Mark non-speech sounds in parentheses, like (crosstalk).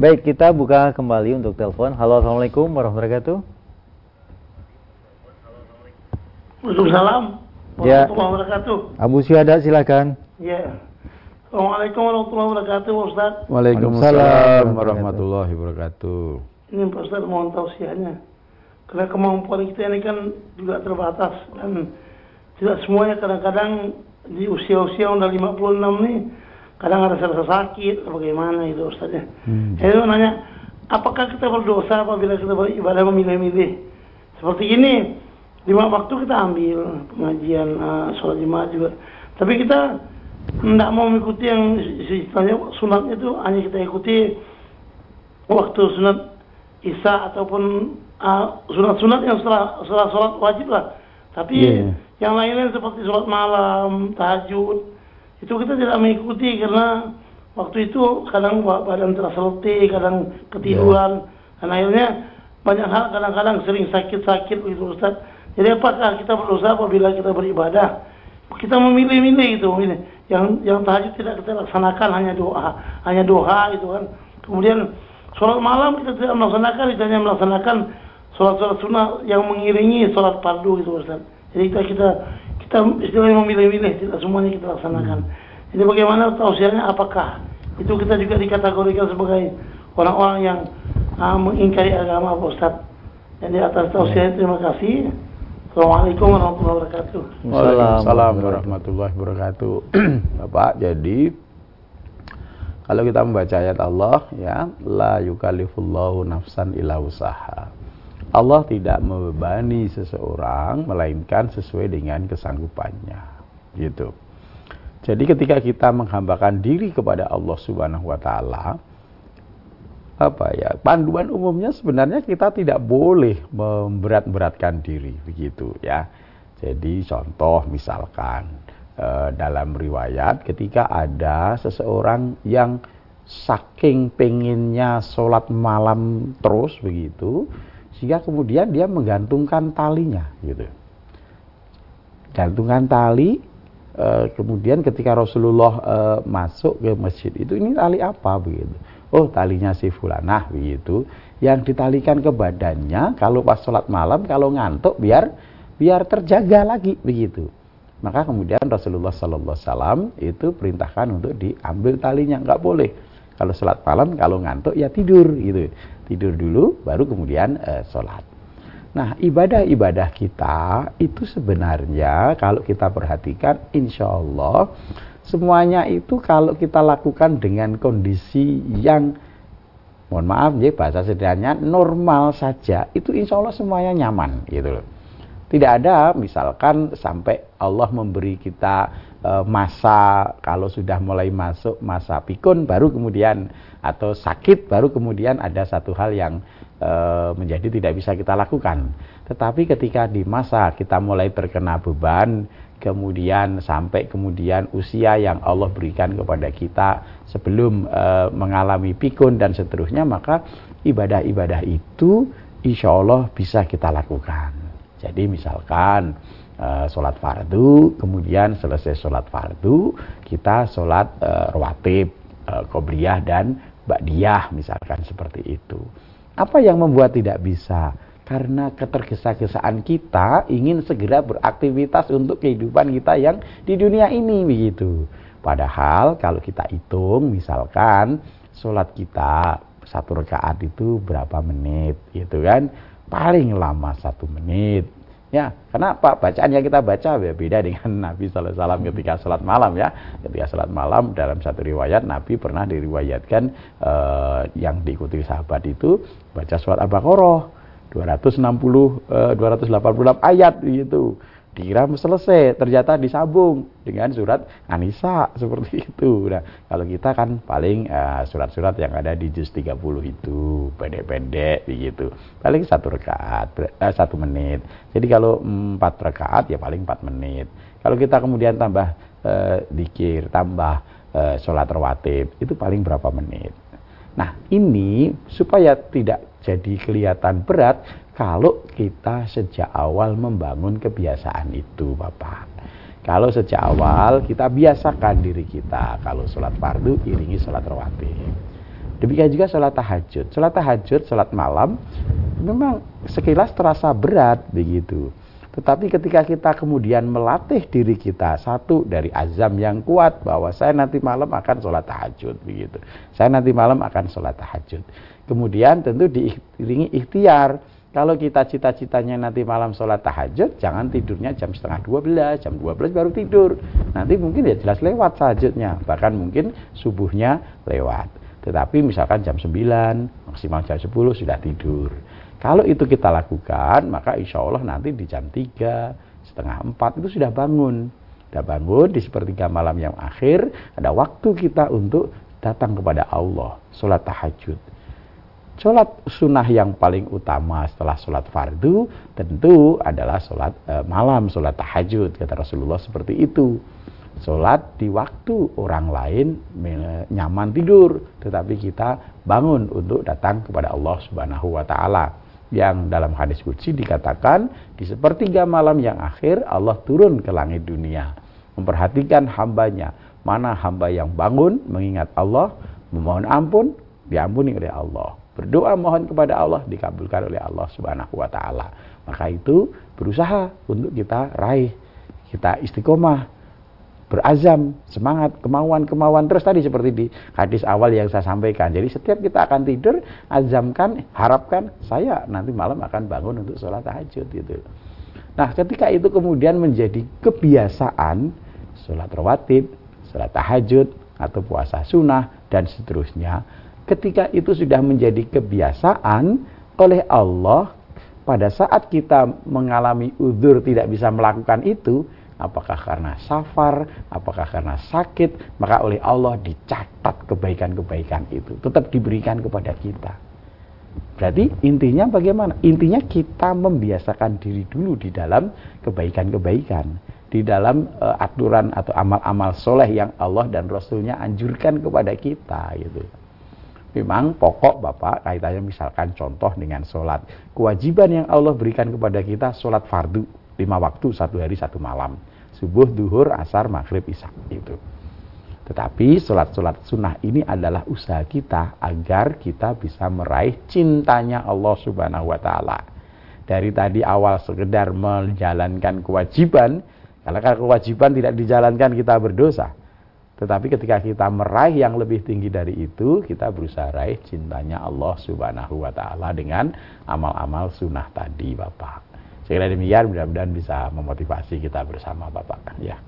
Baik, kita buka kembali untuk telepon. Halo, Assalamualaikum warahmatullahi wabarakatuh. Waalaikumsalam Ya. warahmatullahi wabarakatuh. Abu Syuhada silakan. Ya. Assalamualaikum warahmatullahi wabarakatuh, Pak Ustaz. Waalaikumsalam warahmatullahi wabarakatuh. Ini Pak Ustaz mohon tausiahnya. Karena kemampuan kita ini kan juga terbatas dan tidak semuanya kadang-kadang di usia-usia udah 56 nih kadang ada rasa sakit bagaimana itu Ustaz ya. Hmm. Jadi mau nanya, apakah kita berdosa apabila kita beribadah memilih-milih? Seperti ini, lima waktu kita ambil pengajian uh, sholat jemaat juga. Tapi kita tidak mau mengikuti yang istilahnya sunatnya itu hanya kita ikuti waktu sunat isya ataupun uh, sunat-sunat yang setelah setelah sholat wajib lah. Tapi Iya. yang lainnya seperti sholat malam, tahajud, itu kita tidak mengikuti karena waktu itu kadang ba- badan terasa letih, kadang ketiduran, dan akhirnya banyak hal kadang-kadang sering sakit-sakit begitu Ustaz. Jadi apakah kita berdosa apabila kita beribadah? Kita memilih-milih itu, memilih. Yang yang tahajud tidak kita laksanakan hanya doa, hanya doa itu kan. Kemudian sholat malam kita tidak melaksanakan, kita hanya melaksanakan sholat-sholat sunnah yang mengiringi sholat fardu gitu Ustaz. Jadi kita kita kita istilahnya memilih-milih, tidak semuanya kita laksanakan. Jadi bagaimana tausiahnya apakah itu kita juga dikategorikan sebagai orang-orang yang ah, mengingkari agama Pak Ustaz. Jadi atas tausiahnya terima kasih. Assalamualaikum warahmatullahi wabarakatuh. Waalaikumsalam warahmatullahi wabarakatuh. (clears throat) Bapak, jadi kalau kita membaca ayat Allah ya, la yukallifullahu nafsan illa usaha. Allah tidak membebani seseorang melainkan sesuai dengan kesanggupannya. Gitu. Jadi ketika kita menghambakan diri kepada Allah Subhanahu wa taala, apa ya panduan umumnya sebenarnya kita tidak boleh memberat-beratkan diri begitu ya jadi contoh misalkan eh, dalam riwayat ketika ada seseorang yang saking pengennya sholat malam terus begitu sehingga kemudian dia menggantungkan talinya gitu. Gantungan tali eh, kemudian ketika Rasulullah eh, masuk ke masjid itu ini tali apa? begitu. Oh talinya si fulanah begitu. Yang ditalikan ke badannya kalau pas sholat malam kalau ngantuk biar biar terjaga lagi begitu. Maka kemudian Rasulullah Sallallahu Alaihi Wasallam itu perintahkan untuk diambil talinya. Nggak boleh. Kalau sholat malam kalau ngantuk ya tidur gitu tidur dulu baru kemudian eh, sholat Nah, ibadah-ibadah kita itu sebenarnya kalau kita perhatikan, insya Allah semuanya itu kalau kita lakukan dengan kondisi yang mohon maaf ya bahasa sederhananya normal saja, itu insya Allah semuanya nyaman gitu loh. Tidak ada misalkan sampai Allah memberi kita e, masa kalau sudah mulai masuk masa pikun baru kemudian atau sakit baru kemudian ada satu hal yang e, menjadi tidak bisa kita lakukan. Tetapi ketika di masa kita mulai terkena beban, kemudian sampai kemudian usia yang Allah berikan kepada kita sebelum e, mengalami pikun dan seterusnya, maka ibadah-ibadah itu insya Allah bisa kita lakukan. Jadi misalkan e, sholat fardu, kemudian selesai sholat fardu, kita sholat e, rawatib, qobliyah dan ba'diyah misalkan seperti itu. Apa yang membuat tidak bisa? Karena ketergesa-gesaan kita ingin segera beraktivitas untuk kehidupan kita yang di dunia ini begitu. Padahal kalau kita hitung misalkan sholat kita satu rakaat itu berapa menit gitu kan paling lama satu menit ya karena apa bacaan yang kita baca ya beda dengan (laughs) Nabi Sallallahu Alaihi Wasallam ketika sholat malam ya. Ketika sholat malam dalam satu riwayat Nabi pernah diriwayatkan eh, yang diikuti sahabat itu baca surat Al-Baqarah 260 eh, 286 ayat gitu dikira selesai ternyata disambung dengan surat Anisa seperti itu. Nah kalau kita kan paling eh, surat-surat yang ada di juz 30 itu pendek-pendek begitu. Paling satu rakaat eh, satu menit. Jadi kalau empat rakaat ya paling empat menit. Kalau kita kemudian tambah eh, dikir tambah eh, sholat rawatib itu paling berapa menit? Nah ini supaya tidak jadi kelihatan berat kalau kita sejak awal membangun kebiasaan itu Bapak. Kalau sejak awal kita biasakan diri kita kalau sholat fardu iringi sholat rawatib. Demikian juga sholat tahajud. Sholat tahajud, sholat malam, memang sekilas terasa berat begitu. Tetapi ketika kita kemudian melatih diri kita satu dari azam yang kuat bahwa saya nanti malam akan sholat tahajud begitu. Saya nanti malam akan sholat tahajud. Kemudian tentu diiringi ikhtiar. Kalau kita cita-citanya nanti malam sholat tahajud, jangan tidurnya jam setengah 12, jam 12 baru tidur. Nanti mungkin ya jelas lewat tahajudnya, bahkan mungkin subuhnya lewat. Tetapi misalkan jam 9, maksimal jam 10 sudah tidur. Kalau itu kita lakukan, maka insya Allah nanti di jam 3, setengah 4 itu sudah bangun. Sudah bangun di sepertiga malam yang akhir, ada waktu kita untuk datang kepada Allah, sholat tahajud. Sholat sunnah yang paling utama setelah sholat fardu tentu adalah sholat e, malam, sholat tahajud. Kata Rasulullah seperti itu sholat di waktu orang lain nyaman tidur, tetapi kita bangun untuk datang kepada Allah Subhanahu wa taala. Yang dalam hadis qudsi dikatakan di sepertiga malam yang akhir Allah turun ke langit dunia memperhatikan hambanya mana hamba yang bangun mengingat Allah memohon ampun diampuni oleh Allah berdoa mohon kepada Allah dikabulkan oleh Allah Subhanahu wa taala maka itu berusaha untuk kita raih kita istiqomah berazam, semangat, kemauan-kemauan terus tadi seperti di hadis awal yang saya sampaikan. Jadi setiap kita akan tidur, azamkan, harapkan saya nanti malam akan bangun untuk sholat tahajud gitu. Nah, ketika itu kemudian menjadi kebiasaan sholat rawatib, sholat tahajud atau puasa sunnah dan seterusnya, ketika itu sudah menjadi kebiasaan oleh Allah pada saat kita mengalami udur tidak bisa melakukan itu, apakah karena safar, apakah karena sakit, maka oleh Allah dicatat kebaikan-kebaikan itu, tetap diberikan kepada kita. Berarti intinya bagaimana? Intinya kita membiasakan diri dulu di dalam kebaikan-kebaikan, di dalam uh, aturan atau amal-amal soleh yang Allah dan Rasulnya anjurkan kepada kita gitu. Memang pokok Bapak kaitannya misalkan contoh dengan sholat. Kewajiban yang Allah berikan kepada kita sholat fardu lima waktu satu hari satu malam subuh, duhur, asar, maghrib, isya itu. Tetapi sholat-sholat sunnah ini adalah usaha kita agar kita bisa meraih cintanya Allah Subhanahu wa Ta'ala. Dari tadi awal sekedar menjalankan kewajiban, kalau kewajiban tidak dijalankan kita berdosa. Tetapi ketika kita meraih yang lebih tinggi dari itu, kita berusaha raih cintanya Allah Subhanahu wa taala dengan amal-amal sunnah tadi, Bapak. Kira demikian mudah-mudahan bisa memotivasi kita bersama Bapak. Ya.